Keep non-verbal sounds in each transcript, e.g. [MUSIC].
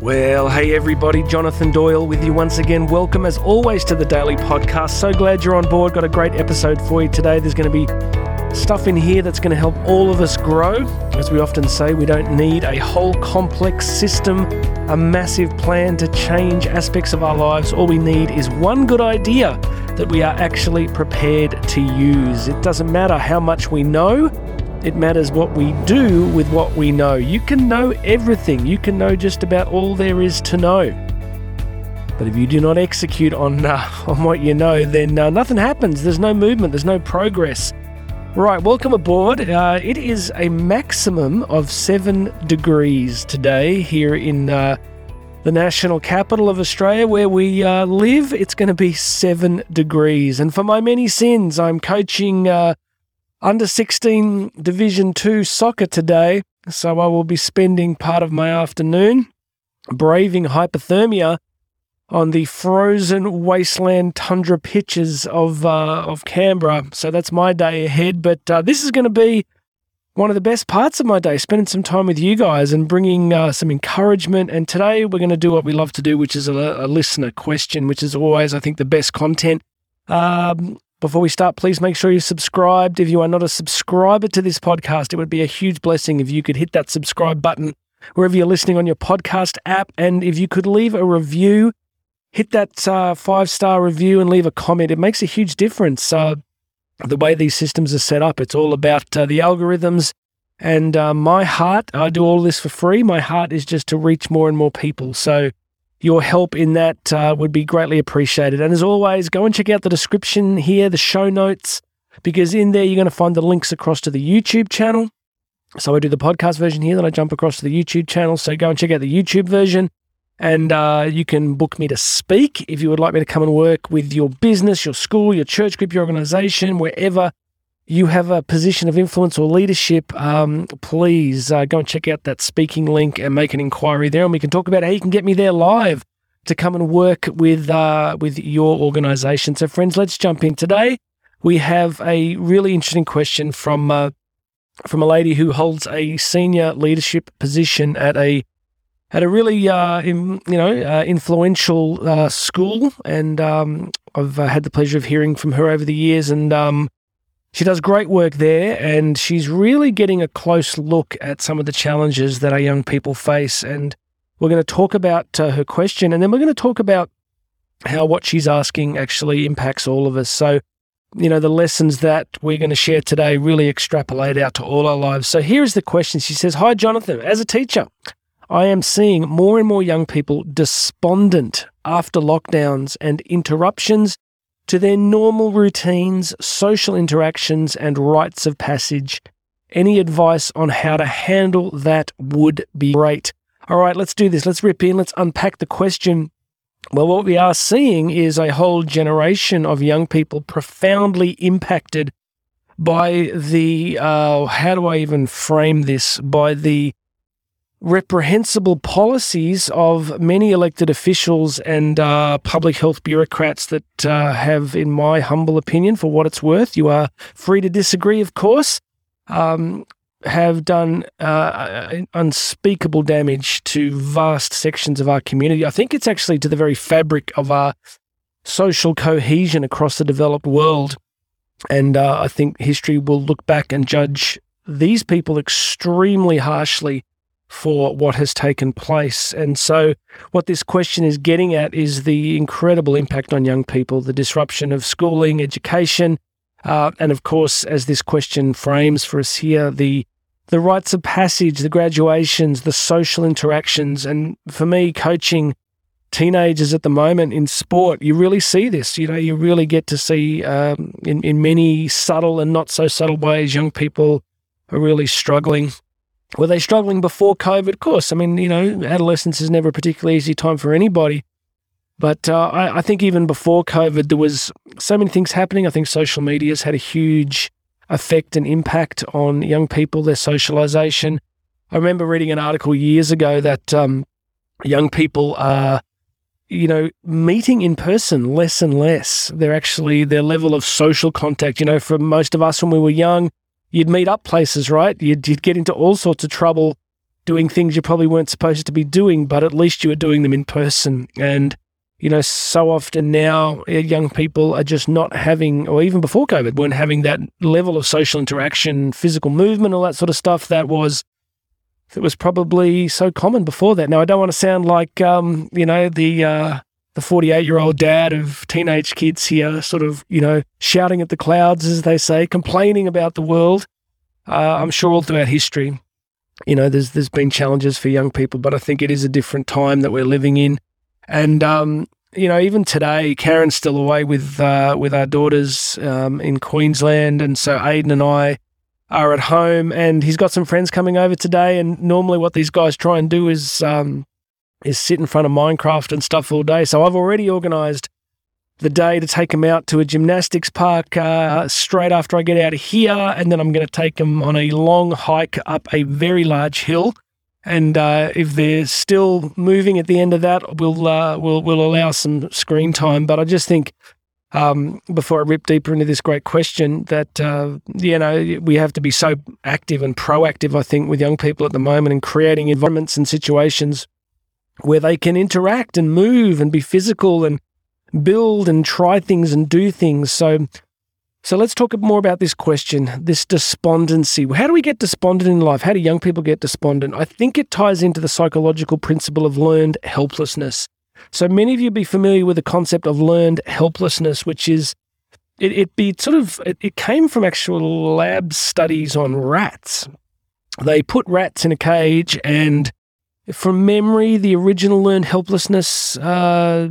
Well, hey everybody, Jonathan Doyle with you once again. Welcome as always to the Daily Podcast. So glad you're on board. Got a great episode for you today. There's going to be stuff in here that's going to help all of us grow. As we often say, we don't need a whole complex system, a massive plan to change aspects of our lives. All we need is one good idea that we are actually prepared to use. It doesn't matter how much we know, it matters what we do with what we know. You can know everything, you can know just about all there is to know. But if you do not execute on, uh, [LAUGHS] on what you know, then uh, nothing happens. There's no movement, there's no progress. Right, welcome aboard. Uh, it is a maximum of seven degrees today here in uh, the national capital of Australia, where we uh, live. It's going to be seven degrees. And for my many sins, I'm coaching uh, under 16 Division 2 soccer today, so I will be spending part of my afternoon braving hypothermia on the frozen wasteland tundra pitches of uh, of Canberra. So that's my day ahead. But uh, this is going to be one of the best parts of my day, spending some time with you guys and bringing uh, some encouragement. And today we're going to do what we love to do, which is a, a listener question, which is always, I think, the best content. Um, before we start, please make sure you're subscribed. If you are not a subscriber to this podcast, it would be a huge blessing if you could hit that subscribe button wherever you're listening on your podcast app. And if you could leave a review, hit that uh, five star review and leave a comment. It makes a huge difference. Uh, the way these systems are set up, it's all about uh, the algorithms. And uh, my heart, I do all this for free. My heart is just to reach more and more people. So your help in that uh, would be greatly appreciated. And as always, go and check out the description here, the show notes, because in there you're going to find the links across to the YouTube channel. So I do the podcast version here, then I jump across to the YouTube channel. So go and check out the YouTube version. And uh, you can book me to speak if you would like me to come and work with your business, your school, your church group, your organization, wherever you have a position of influence or leadership, um, please uh, go and check out that speaking link and make an inquiry there, and we can talk about how you can get me there live to come and work with uh, with your organisation. So, friends, let's jump in today. We have a really interesting question from uh, from a lady who holds a senior leadership position at a at a really uh, in, you know uh, influential uh, school, and um, I've uh, had the pleasure of hearing from her over the years, and um, she does great work there, and she's really getting a close look at some of the challenges that our young people face. And we're going to talk about uh, her question, and then we're going to talk about how what she's asking actually impacts all of us. So, you know, the lessons that we're going to share today really extrapolate out to all our lives. So, here is the question. She says, Hi, Jonathan. As a teacher, I am seeing more and more young people despondent after lockdowns and interruptions to their normal routines, social interactions, and rites of passage. Any advice on how to handle that would be great. All right, let's do this. Let's rip in. Let's unpack the question. Well, what we are seeing is a whole generation of young people profoundly impacted by the, uh, how do I even frame this? By the reprehensible policies of many elected officials and uh, public health bureaucrats that uh, have, in my humble opinion, for what it's worth, you are free to disagree, of course, um, have done uh, unspeakable damage to vast sections of our community. I think it's actually to the very fabric of our social cohesion across the developed world. And uh, I think history will look back and judge these people extremely harshly for what has taken place. And so, what this question is getting at is the incredible impact on young people, the disruption of schooling, education, uh, and of course, as this question frames for us here, the the rites of passage, the graduations, the social interactions, and for me, coaching teenagers at the moment in sport, you really see this. You know, you really get to see um, in in many subtle and not so subtle ways, young people are really struggling were they struggling before COVID? Of course. I mean, you know, adolescence is never a particularly easy time for anybody. But uh, I, I, think even before COVID, there was so many things happening. I think social media has had a huge effect and impact on young people, their socialization. I remember reading an article years ago that um, young people are, you know, meeting in person less and less. They're actually, their level of social contact, you know, for most of us when we were young, you'd meet up places, right? You'd, you'd get into all sorts of trouble doing things you probably weren't supposed to be doing, but at least you were doing them in person. And, you know, so often now uh, young people are just not having, or even before COVID, weren't having that level of social interaction, physical movement, all that sort of stuff that was that was probably so common before that. Now, I don't want to sound like, um, you know, the uh, the 48 year old dad of teenage kids here, sort of, you know, shouting at the clouds, as they say, complaining about the world. Uh, I'm sure all throughout history, you know, there's there's been challenges for young people, but I think it is a different time that we're living in. And um, you know, even today, Karen's still away with uh, with our daughters um, in Queensland, and so Aiden and I are at home, and he's got some friends coming over today. And normally, what these guys try and do is um, is sit in front of Minecraft and stuff all day. So I've already organised the day to take him out to a gymnastics park uh, straight after I get out of here, and then I'm going to take him on a long hike up a very large hill. And uh, if they're still moving at the end of that, we'll uh, we'll we'll allow some screen time. But I just think um, before I rip deeper into this great question, that uh, you know we have to be so active and proactive. I think with young people at the moment and creating environments and situations where they can interact and move and be physical and build and try things and do things. So, so let's talk more about this question, this despondency. How do we get despondent in life? How do young people get despondent? I think it ties into the psychological principle of learned helplessness. So many of you be familiar with the concept of learned helplessness, which is it, it be sort of it, it came from actual lab studies on rats. They put rats in a cage and from memory, the original learned helplessness uh,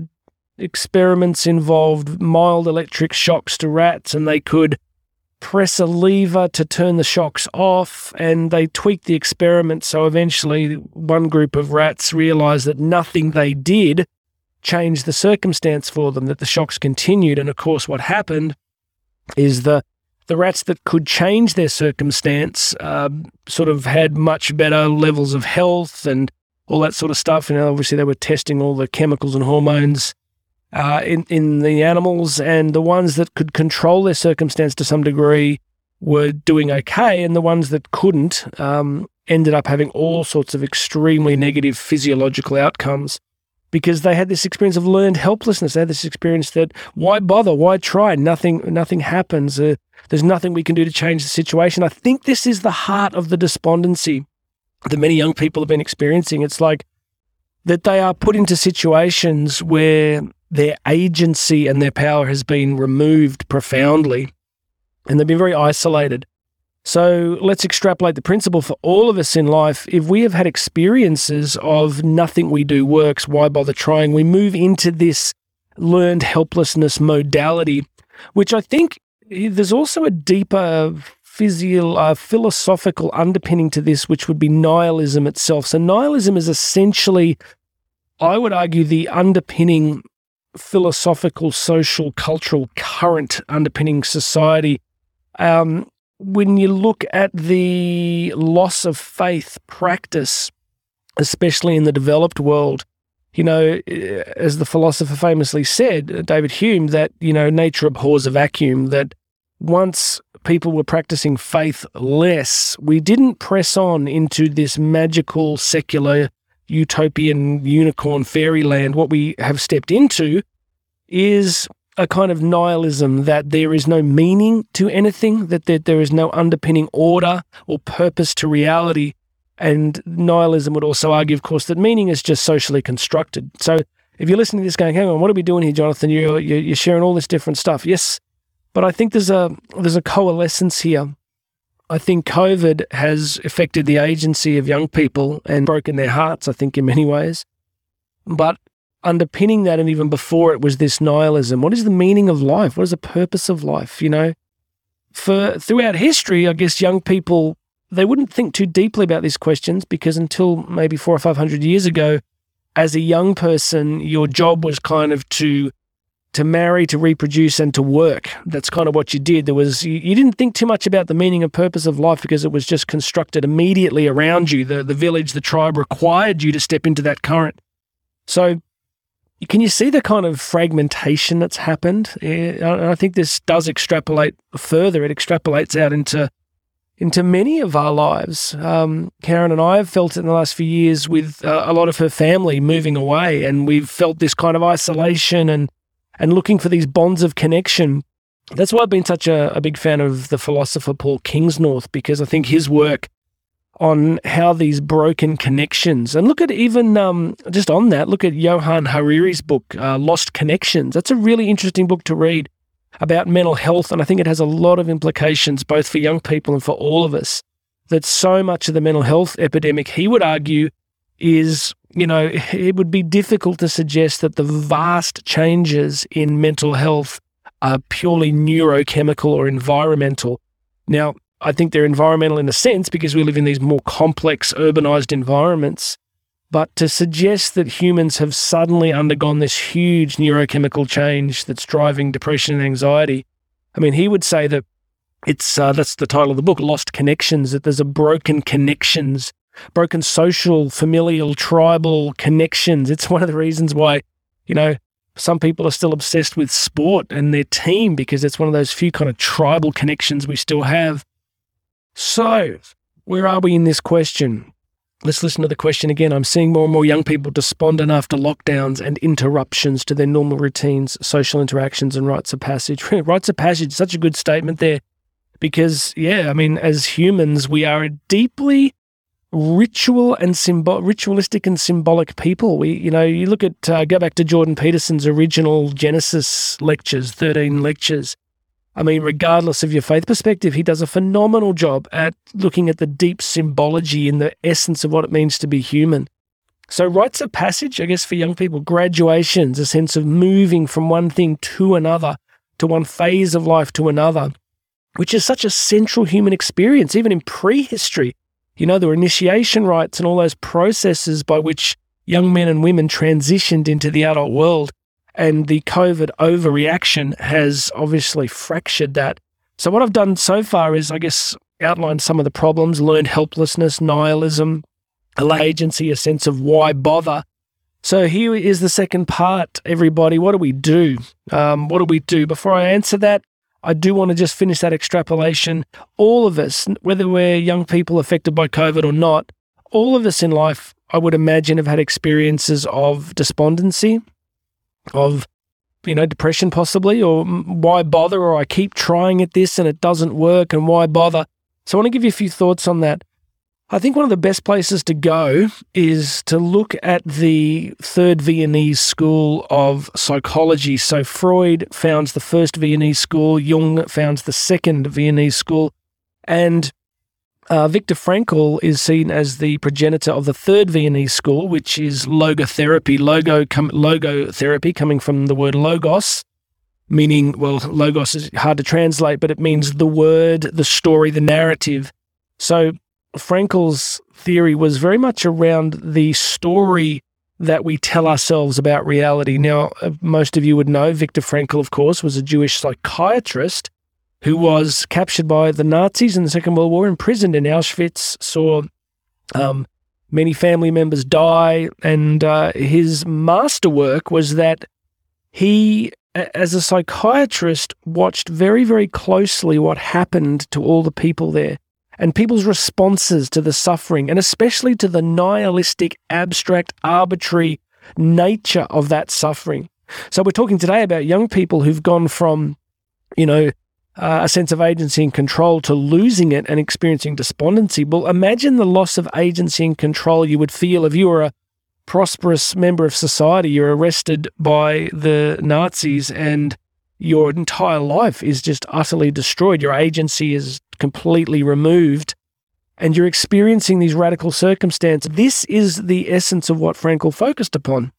experiments involved mild electric shocks to rats, and they could press a lever to turn the shocks off, and they tweaked the experiment. So eventually, one group of rats realized that nothing they did changed the circumstance for them, that the shocks continued. And of course, what happened is the the rats that could change their circumstance uh, sort of had much better levels of health and all that sort of stuff. And obviously, they were testing all the chemicals and hormones uh, in in the animals, and the ones that could control their circumstance to some degree were doing okay, and the ones that couldn't um, ended up having all sorts of extremely negative physiological outcomes because they had this experience of learned helplessness. They had this experience that why bother? Why try? Nothing. Nothing happens. Uh, there's nothing we can do to change the situation. I think this is the heart of the despondency that many young people have been experiencing. It's like that they are put into situations where their agency and their power has been removed profoundly and they've been very isolated. So let's extrapolate the principle for all of us in life. If we have had experiences of nothing we do works, why bother trying? We move into this learned helplessness modality, which I think there's also a deeper physio- uh, philosophical underpinning to this, which would be nihilism itself. So, nihilism is essentially, I would argue, the underpinning philosophical, social, cultural current underpinning society. Um, when you look at the loss of faith practice, especially in the developed world, you know, as the philosopher famously said, David Hume, that, you know, nature abhors a vacuum, that once people were practicing faith less, we didn't press on into this magical, secular, utopian unicorn fairyland. What we have stepped into is a kind of nihilism that there is no meaning to anything, that there, is no underpinning order or purpose to reality. And nihilism would also argue, of course, that meaning is just socially constructed. So if you're listening to this going, hang on, what are we doing here, Jonathan? You're, you're sharing all this different stuff. Yes, but I think there's a there's a coalescence here. I think COVID has affected the agency of young people and broken their hearts, I think, in many ways. But underpinning that and even before it was this nihilism. What is the meaning of life? What is the purpose of life? You know, for throughout history, I guess young people they wouldn't think too deeply about these questions because until maybe four or five hundred years ago, as a young person, your job was kind of to to marry, to reproduce, and to work. That's kind of what you did. There was you, you, didn't think too much about the meaning and purpose of life because it was just constructed immediately around you. The the village, the tribe required you to step into that current. So can you see the kind of fragmentation that's happened? And I think this does extrapolate further. It extrapolates out into into many of our lives. Um, Karen and I have felt it in the last few years with uh, a lot of her family moving away, and we've felt this kind of isolation and and looking for these bonds of connection. That's why I've been such a, a big fan of the philosopher Paul Kingsnorth because I think his work on how these broken connections and look at even um, just on that look at Johann Hariri's book uh, Lost Connections. That's a really interesting book to read about mental health. And I think it has a lot of implications both for young people and for all of us. That so much of the mental health epidemic, he would argue, is, you know, it would be difficult to suggest that the vast changes in mental health are purely neurochemical or environmental. Now, I think they're environmental in a sense because we live in these more complex urbanized environments. But to suggest that humans have suddenly undergone this huge neurochemical change that's driving depression and anxiety, I mean, he would say that it's uh, that's the title of the book, Lost Connections, that there's a broken connections, broken social, familial, tribal connections. It's one of the reasons why, you know, some people are still obsessed with sport and their team because it's one of those few kind of tribal connections we still have. So, where are we in this question? Let's listen to the question again. I'm seeing more and more young people despondent after lockdowns and interruptions to their normal routines, social interactions, and rites of passage. [LAUGHS] rites of passage, such a good statement there. Because, yeah, I mean, as humans, we are deeply ritual and symbol, ritualistic and symbolic people. We, you know, you look at, uh, go back to Jordan Peterson's original Genesis lectures, 13 lectures. I mean, regardless of your faith perspective, he does a phenomenal job at looking at the deep symbology and the essence of what it means to be human. So, rites of passage, I guess, for young people, graduations, a sense of moving from one thing to another, to one phase of life to another, which is such a central human experience, even in prehistory. You know, there were initiation rites and all those processes by which young men and women transitioned into the adult world. And the COVID overreaction has obviously fractured that. So, what I've done so far is, I guess, outlined some of the problems learned helplessness, nihilism, agency, a sense of why bother. So, here is the second part, everybody. What do we do? Um, what do we do? Before I answer that, I do want to just finish that extrapolation. All of us, whether we're young people affected by COVID or not, all of us in life, I would imagine, have had experiences of despondency, of you know depression possibly or why bother or I keep trying at this and it doesn't work and why bother so I want to give you a few thoughts on that I think one of the best places to go is to look at the third Viennese school of psychology. So, Freud founds the first Viennese school, Jung founds the second Viennese school, and uh, Viktor Frankl is seen as the progenitor of the third Viennese school, which is logotherapy. Logo, com- logotherapy coming from the word logos, meaning, well, logos is hard to translate, but it means the word, the story, the narrative. So Frankl's theory was very much around the story that we tell ourselves about reality. Now, uh, most of you would know Viktor Frankl, of course, was a Jewish psychiatrist who was captured by the Nazis in the Second World War, imprisoned in Auschwitz, saw um, many family members die. And uh, his masterwork was that he, as a psychiatrist, watched very, very closely what happened to all the people there and people's responses to the suffering, and especially to the nihilistic, abstract, arbitrary nature of that suffering. So, we're talking today about young people who've gone from, you know, uh, a sense of agency and control to losing it and experiencing despondency. Well, imagine the loss of agency and control you would feel if you were a prosperous member of society. You're arrested by the Nazis and your entire life is just utterly destroyed. Your agency is completely removed and you're experiencing these radical circumstances. This is the essence of what Frankl focused upon.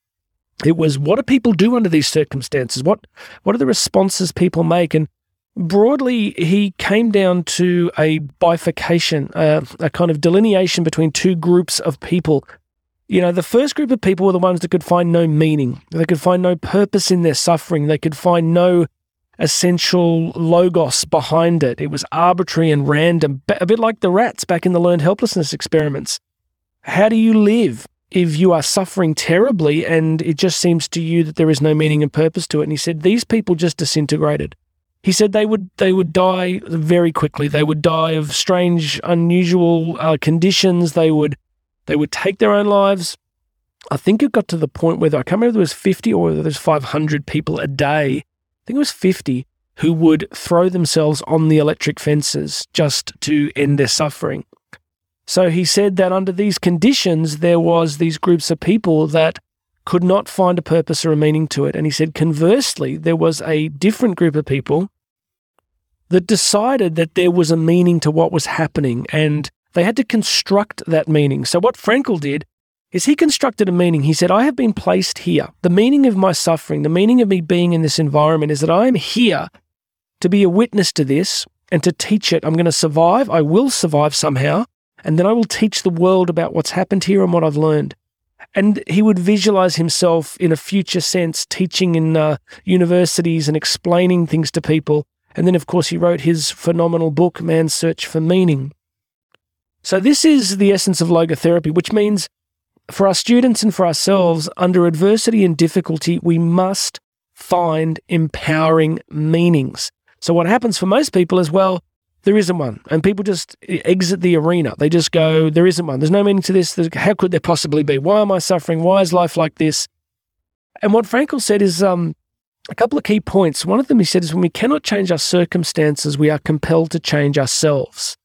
It was what do people do under these circumstances? What what are the responses people make? And broadly, he came down to a bifurcation, uh, a kind of delineation between two groups of people. You know, the first group of people were the ones that could find no meaning. They could find no purpose in their suffering. They could find no essential logos behind it. It was arbitrary and random, a bit like the rats back in the learned helplessness experiments. How do you live if you are suffering terribly and it just seems to you that there is no meaning and purpose to it? And he said, These people just disintegrated. he said they would they would die very quickly. They would die of strange, unusual uh, conditions. They would they would take their own lives. I think it got to the point where I can't remember if there was 50 or there was 500 people a day. I think it was 50 who would throw themselves on the electric fences just to end their suffering. So he said that under these conditions, there was these groups of people that could not find a purpose or a meaning to it. And he said, conversely, there was a different group of people that decided that there was a meaning to what was happening and they had to construct that meaning. So, what Frankl did is he constructed a meaning. He said, I have been placed here. The meaning of my suffering, the meaning of me being in this environment is that I am here to be a witness to this and to teach it. I'm going to survive. I will survive somehow. And then I will teach the world about what's happened here and what I've learned. And he would visualize himself in a future sense, teaching in uh, universities and explaining things to people. And then, of course, he wrote his phenomenal book, Man's Search for Meaning. So, this is the essence of logotherapy, which means for our students and for ourselves, under adversity and difficulty, we must find empowering meanings. So, what happens for most people is, well, there isn't one. And people just exit the arena. They just go, there isn't one. There's no meaning to this. How could there possibly be? Why am I suffering? Why is life like this? And what Frankl said is um, a couple of key points. One of them he said is when we cannot change our circumstances, we are compelled to change ourselves.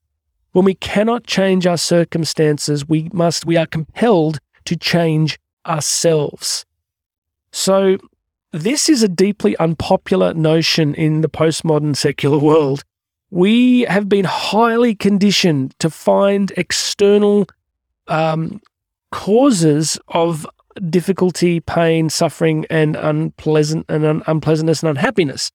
When we cannot change our circumstances, we must, we are compelled to change ourselves. So this is a deeply unpopular notion in the postmodern secular world. We have been highly conditioned to find external um, causes of difficulty, pain, suffering, and unpleasant and un- unpleasantness and unhappiness.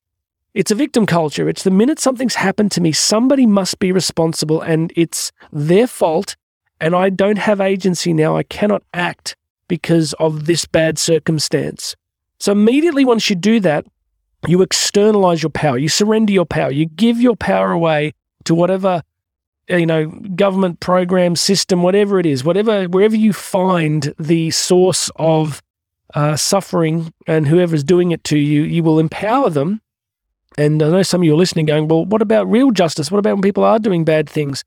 It's a victim culture. It's the minute something's happened to me, somebody must be responsible, and it's their fault. And I don't have agency now. I cannot act because of this bad circumstance. So immediately once you do that, you externalize your power, you surrender your power, you give your power away to whatever you know government program system whatever it is whatever wherever you find the source of uh, suffering and whoever's doing it to you you will empower them and i know some of you are listening going well what about real justice what about when people are doing bad things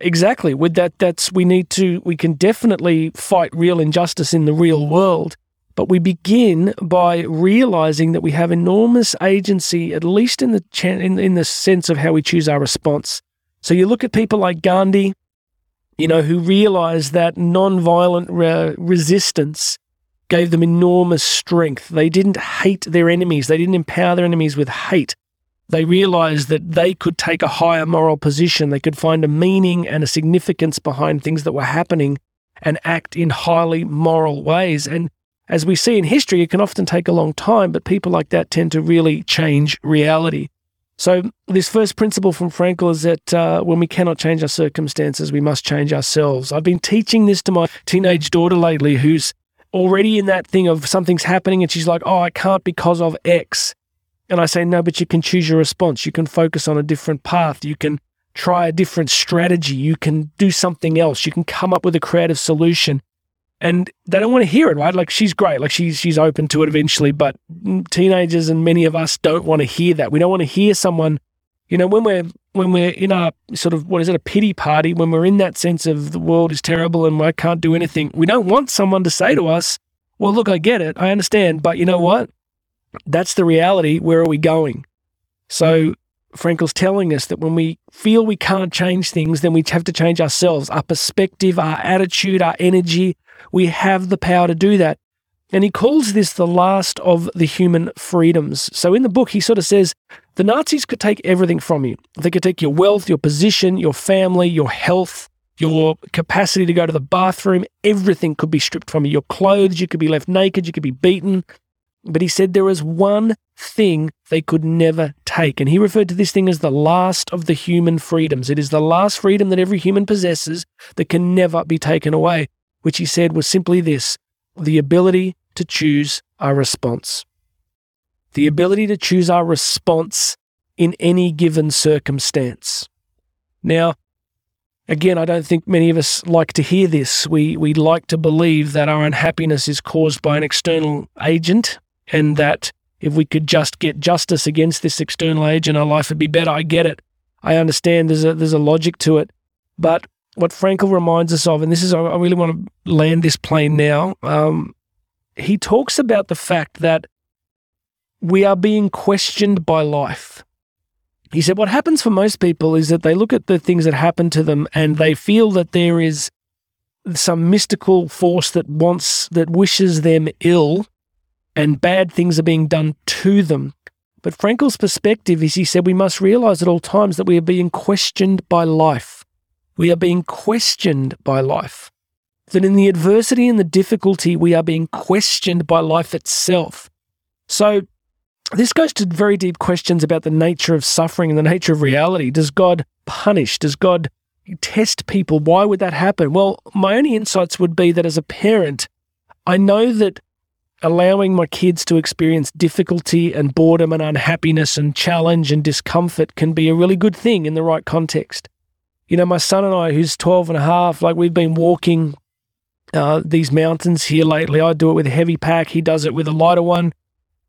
exactly with that that's we need to we can definitely fight real injustice in the real world but we begin by realizing that we have enormous agency, at least in the in, in the sense of how we choose our response. So you look at people like Gandhi, you know, who realized that non-violent re- resistance gave them enormous strength. They didn't hate their enemies. They didn't empower their enemies with hate. They realized that they could take a higher moral position. They could find a meaning and a significance behind things that were happening and act in highly moral ways. And as we see in history, it can often take a long time, but people like that tend to really change reality. So, this first principle from Frankl is that uh, when we cannot change our circumstances, we must change ourselves. I've been teaching this to my teenage daughter lately, who's already in that thing of something's happening, and she's like, Oh, I can't because of X. And I say, No, but you can choose your response. You can focus on a different path. You can try a different strategy. You can do something else. You can come up with a creative solution and they don't want to hear it, right? Like she's great, like she's she's open to it eventually, but teenagers and many of us don't want to hear that. We don't want to hear someone, you know, when we're when we're in a sort of what is it, a pity party, when we're in that sense of the world is terrible and I can't do anything. We don't want someone to say to us, "Well, look, I get it, I understand, but you know what? That's the reality. Where are we going?" So mm-hmm. Frankl's telling us that when we feel we can't change things, then we have to change ourselves, our perspective, our attitude, our energy, we have the power to do that. And he calls this the last of the human freedoms. So in the book, he sort of says the Nazis could take everything from you. They could take your wealth, your position, your family, your health, your capacity to go to the bathroom. Everything could be stripped from you. Your clothes, you could be left naked, you could be beaten. But he said there is one thing they could never take. And he referred to this thing as the last of the human freedoms. It is the last freedom that every human possesses that can never be taken away which he said was simply this the ability to choose our response. The ability to choose our response in any given circumstance. Now, again, I don't think many of us like to hear this. We, we like to believe that our unhappiness is caused by an external agent and that if we could just get justice against this external agent, our life would be better. I get it. I understand there's a there's a logic to it. But what Frankl reminds us of, and this is I really want to land this plane now. Um, he talks about the fact that we are being questioned by life. He said, What happens for most people is that they look at the things that happen to them and they feel that there is some mystical force that wants, that wishes them ill and bad things are being done to them. But Frankl's perspective is he said, We must realize at all times that we are being questioned by life. We are being questioned by life. That in the adversity and the difficulty, we are being questioned by life itself. So this goes to very deep questions about the nature of suffering and the nature of reality. Does God punish? Does God test people? Why would that happen? Well, my only insights would be that as a parent, I know that allowing my kids to experience difficulty and boredom and unhappiness and challenge and discomfort can be a really good thing in the right context. You know, my son and I, who's 12 and a half, like we've been walking uh, these mountains here lately. I do it with a heavy pack. He does it with a lighter one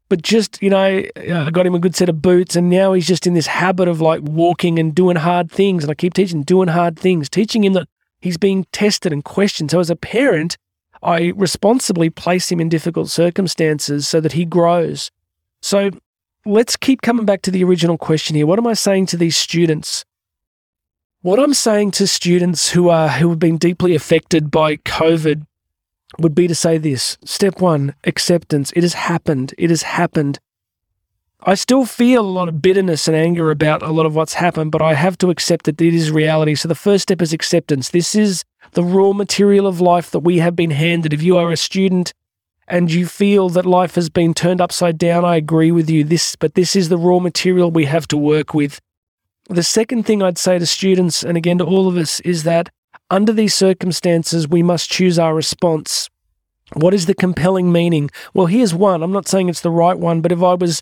but just you know i got him a good set of boots and now he's just in this habit of like walking and doing hard things and i keep teaching doing hard things teaching him that he's being tested and questioned so as a parent i responsibly place him in difficult circumstances so that he grows so let's keep coming back to the original question here what am i saying to these students what i'm saying to students who are who have been deeply affected by covid would be to say this step one, acceptance. It has happened. It has happened. I still feel a lot of bitterness and anger about a lot of what's happened, but I have to accept that it is reality. So the first step is acceptance. This is the raw material of life that we have been handed. If you are a student and you feel that life has been turned upside down, I agree with you. This, but this is the raw material we have to work with. The second thing I'd say to students, and again to all of us, is that under these circumstances, we must choose our response. What is the compelling meaning? Well, here's one. I'm not saying it's the right one, but if I was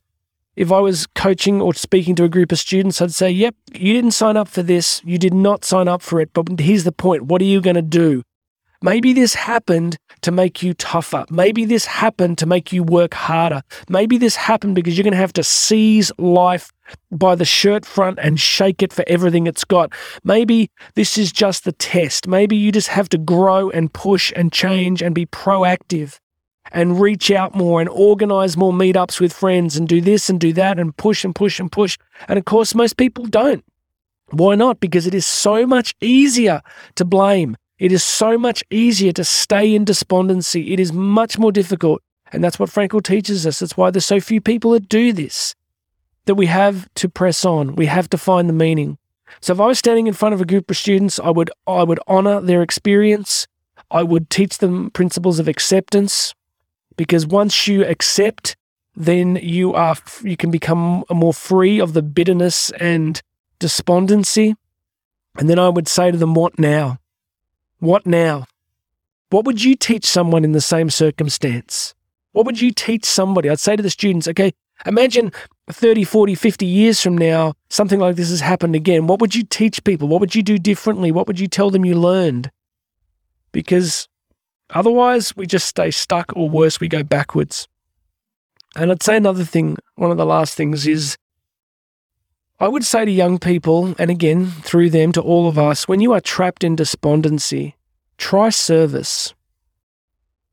if I was coaching or speaking to a group of students, I'd say, "Yep, you didn't sign up for this. You did not sign up for it, but here's the point. What are you going to do? Maybe this happened to make you tougher. Maybe this happened to make you work harder. Maybe this happened because you're going to have to seize life by the shirt front and shake it for everything it's got. Maybe this is just the test. Maybe you just have to grow and push and change and be proactive and reach out more and organize more meetups with friends and do this and do that and push and push and push. And of course, most people don't. Why not? Because it is so much easier to blame it is so much easier to stay in despondency. It is much more difficult. And that's what Frankl teaches us. That's why there's so few people that do this. That we have to press on. We have to find the meaning. So if I was standing in front of a group of students, I would I would honor their experience. I would teach them principles of acceptance because once you accept, then you are you can become more free of the bitterness and despondency. And then I would say to them, what now? What now? What would you teach someone in the same circumstance? What would you teach somebody? I'd say to the students, okay, imagine 30, 40, 50 years from now, something like this has happened again. What would you teach people? What would you do differently? What would you tell them you learned? Because otherwise, we just stay stuck, or worse, we go backwards. And I'd say another thing, one of the last things is I would say to young people, and again, through them to all of us, when you are trapped in despondency, try service.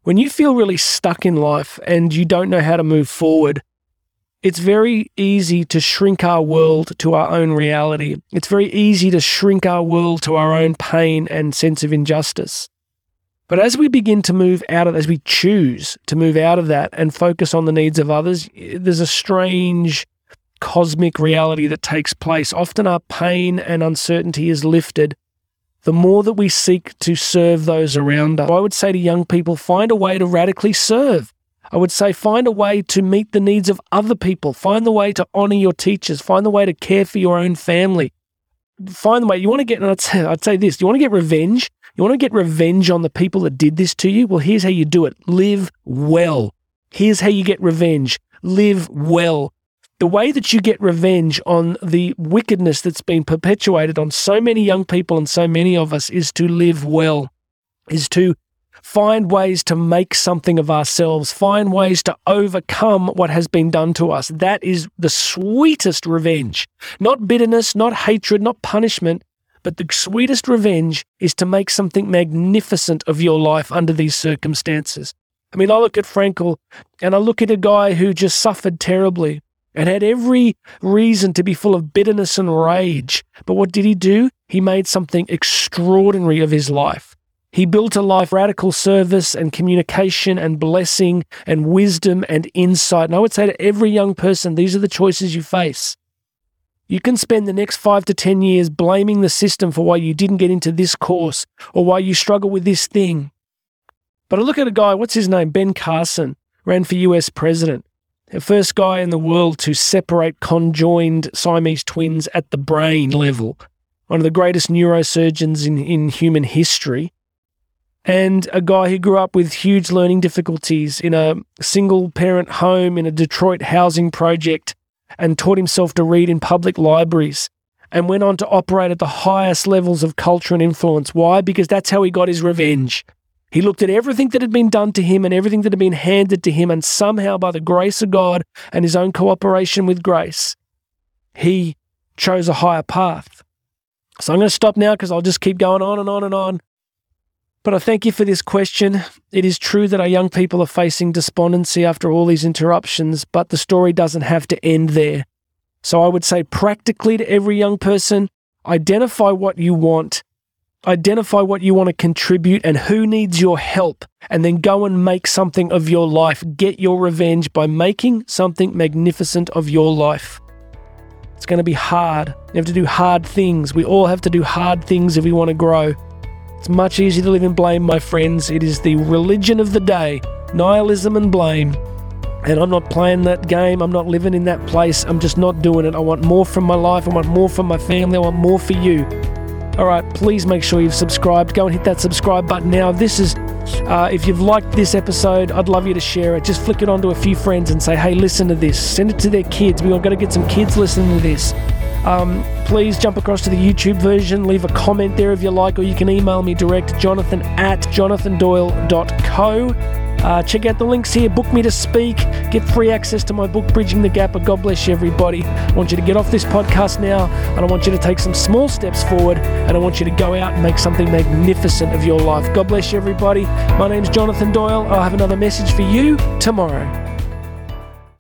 When you feel really stuck in life and you don't know how to move forward, it's very easy to shrink our world to our own reality. It's very easy to shrink our world to our own pain and sense of injustice. But as we begin to move out of, as we choose to move out of that and focus on the needs of others, there's a strange cosmic reality that takes place. Often our pain and uncertainty is lifted the more that we seek to serve those around us. I would say to young people, find a way to radically serve. I would say find a way to meet the needs of other people. Find the way to honor your teachers. Find the way to care for your own family. Find the way. You want to get, and I'd say, I'd say this, you want to get revenge? You want to get revenge on the people that did this to you? Well, here's how you do it live well. Here's how you get revenge. Live well the way that you get revenge on the wickedness that's been perpetuated on so many young people and so many of us is to live well, is to find ways to make something of ourselves, find ways to overcome what has been done to us. That is the sweetest revenge. Not bitterness, not hatred, not punishment, but the sweetest revenge is to make something magnificent of your life under these circumstances. I mean, I look at Frankl and I look at a guy who just suffered terribly and had every reason to be full of bitterness and rage. But what did he do? He made something extraordinary of his life. He built a life radical service and communication and blessing and wisdom and insight. And I would say to every young person, these are the choices you face. You can spend the next five to 10 years blaming the system for why you didn't get into this course or why you struggle with this thing. But I look at a guy, what's his name? Ben Carson, ran for US president. The first guy in the world to separate conjoined Siamese twins at the brain level. One of the greatest neurosurgeons in, in human history and a guy who grew up with huge learning difficulties in a single parent home in a Detroit housing project and taught himself to read in public libraries and went on to operate at the highest levels of culture and influence. Why? Because that's how he got his revenge. He looked at everything that had been done to him and everything that had been handed to him, and somehow, by the grace of God and his own cooperation with grace, he chose a higher path. So I'm going to stop now because I'll just keep going on and on and on. But I thank you for this question. It is true that our young people are facing despondency after all these interruptions, but the story doesn't have to end there. So I would say, practically to every young person, identify what you want, identify what you want to contribute and who needs your help, and then go and make something of your life. Get your revenge by making something magnificent of your life. It's going to be hard. You have to do hard things. We all have to do hard things if we want to grow. It's much easier to live in blame, my friends. It is the religion of the day nihilism and blame. And I'm not playing that game. I'm not living in that place. I'm just not doing it. I want more from my life. I want more from my family. I want more for you. All right, please make sure you've subscribed. Go and hit that subscribe button now. This is, uh, if you've liked this episode, I'd love you to share it. Just flick it on to a few friends and say, hey, listen to this. Send it to their kids. We're going to get some kids listening to this. Um, please jump across to the YouTube version, leave a comment there if you like, or you can email me direct, jonathan at jonathandoyle.co. Uh, check out the links here, book me to speak, get free access to my book, Bridging the Gap. But God bless you, everybody. I want you to get off this podcast now, and I want you to take some small steps forward, and I want you to go out and make something magnificent of your life. God bless you, everybody. My name's Jonathan Doyle. I'll have another message for you tomorrow.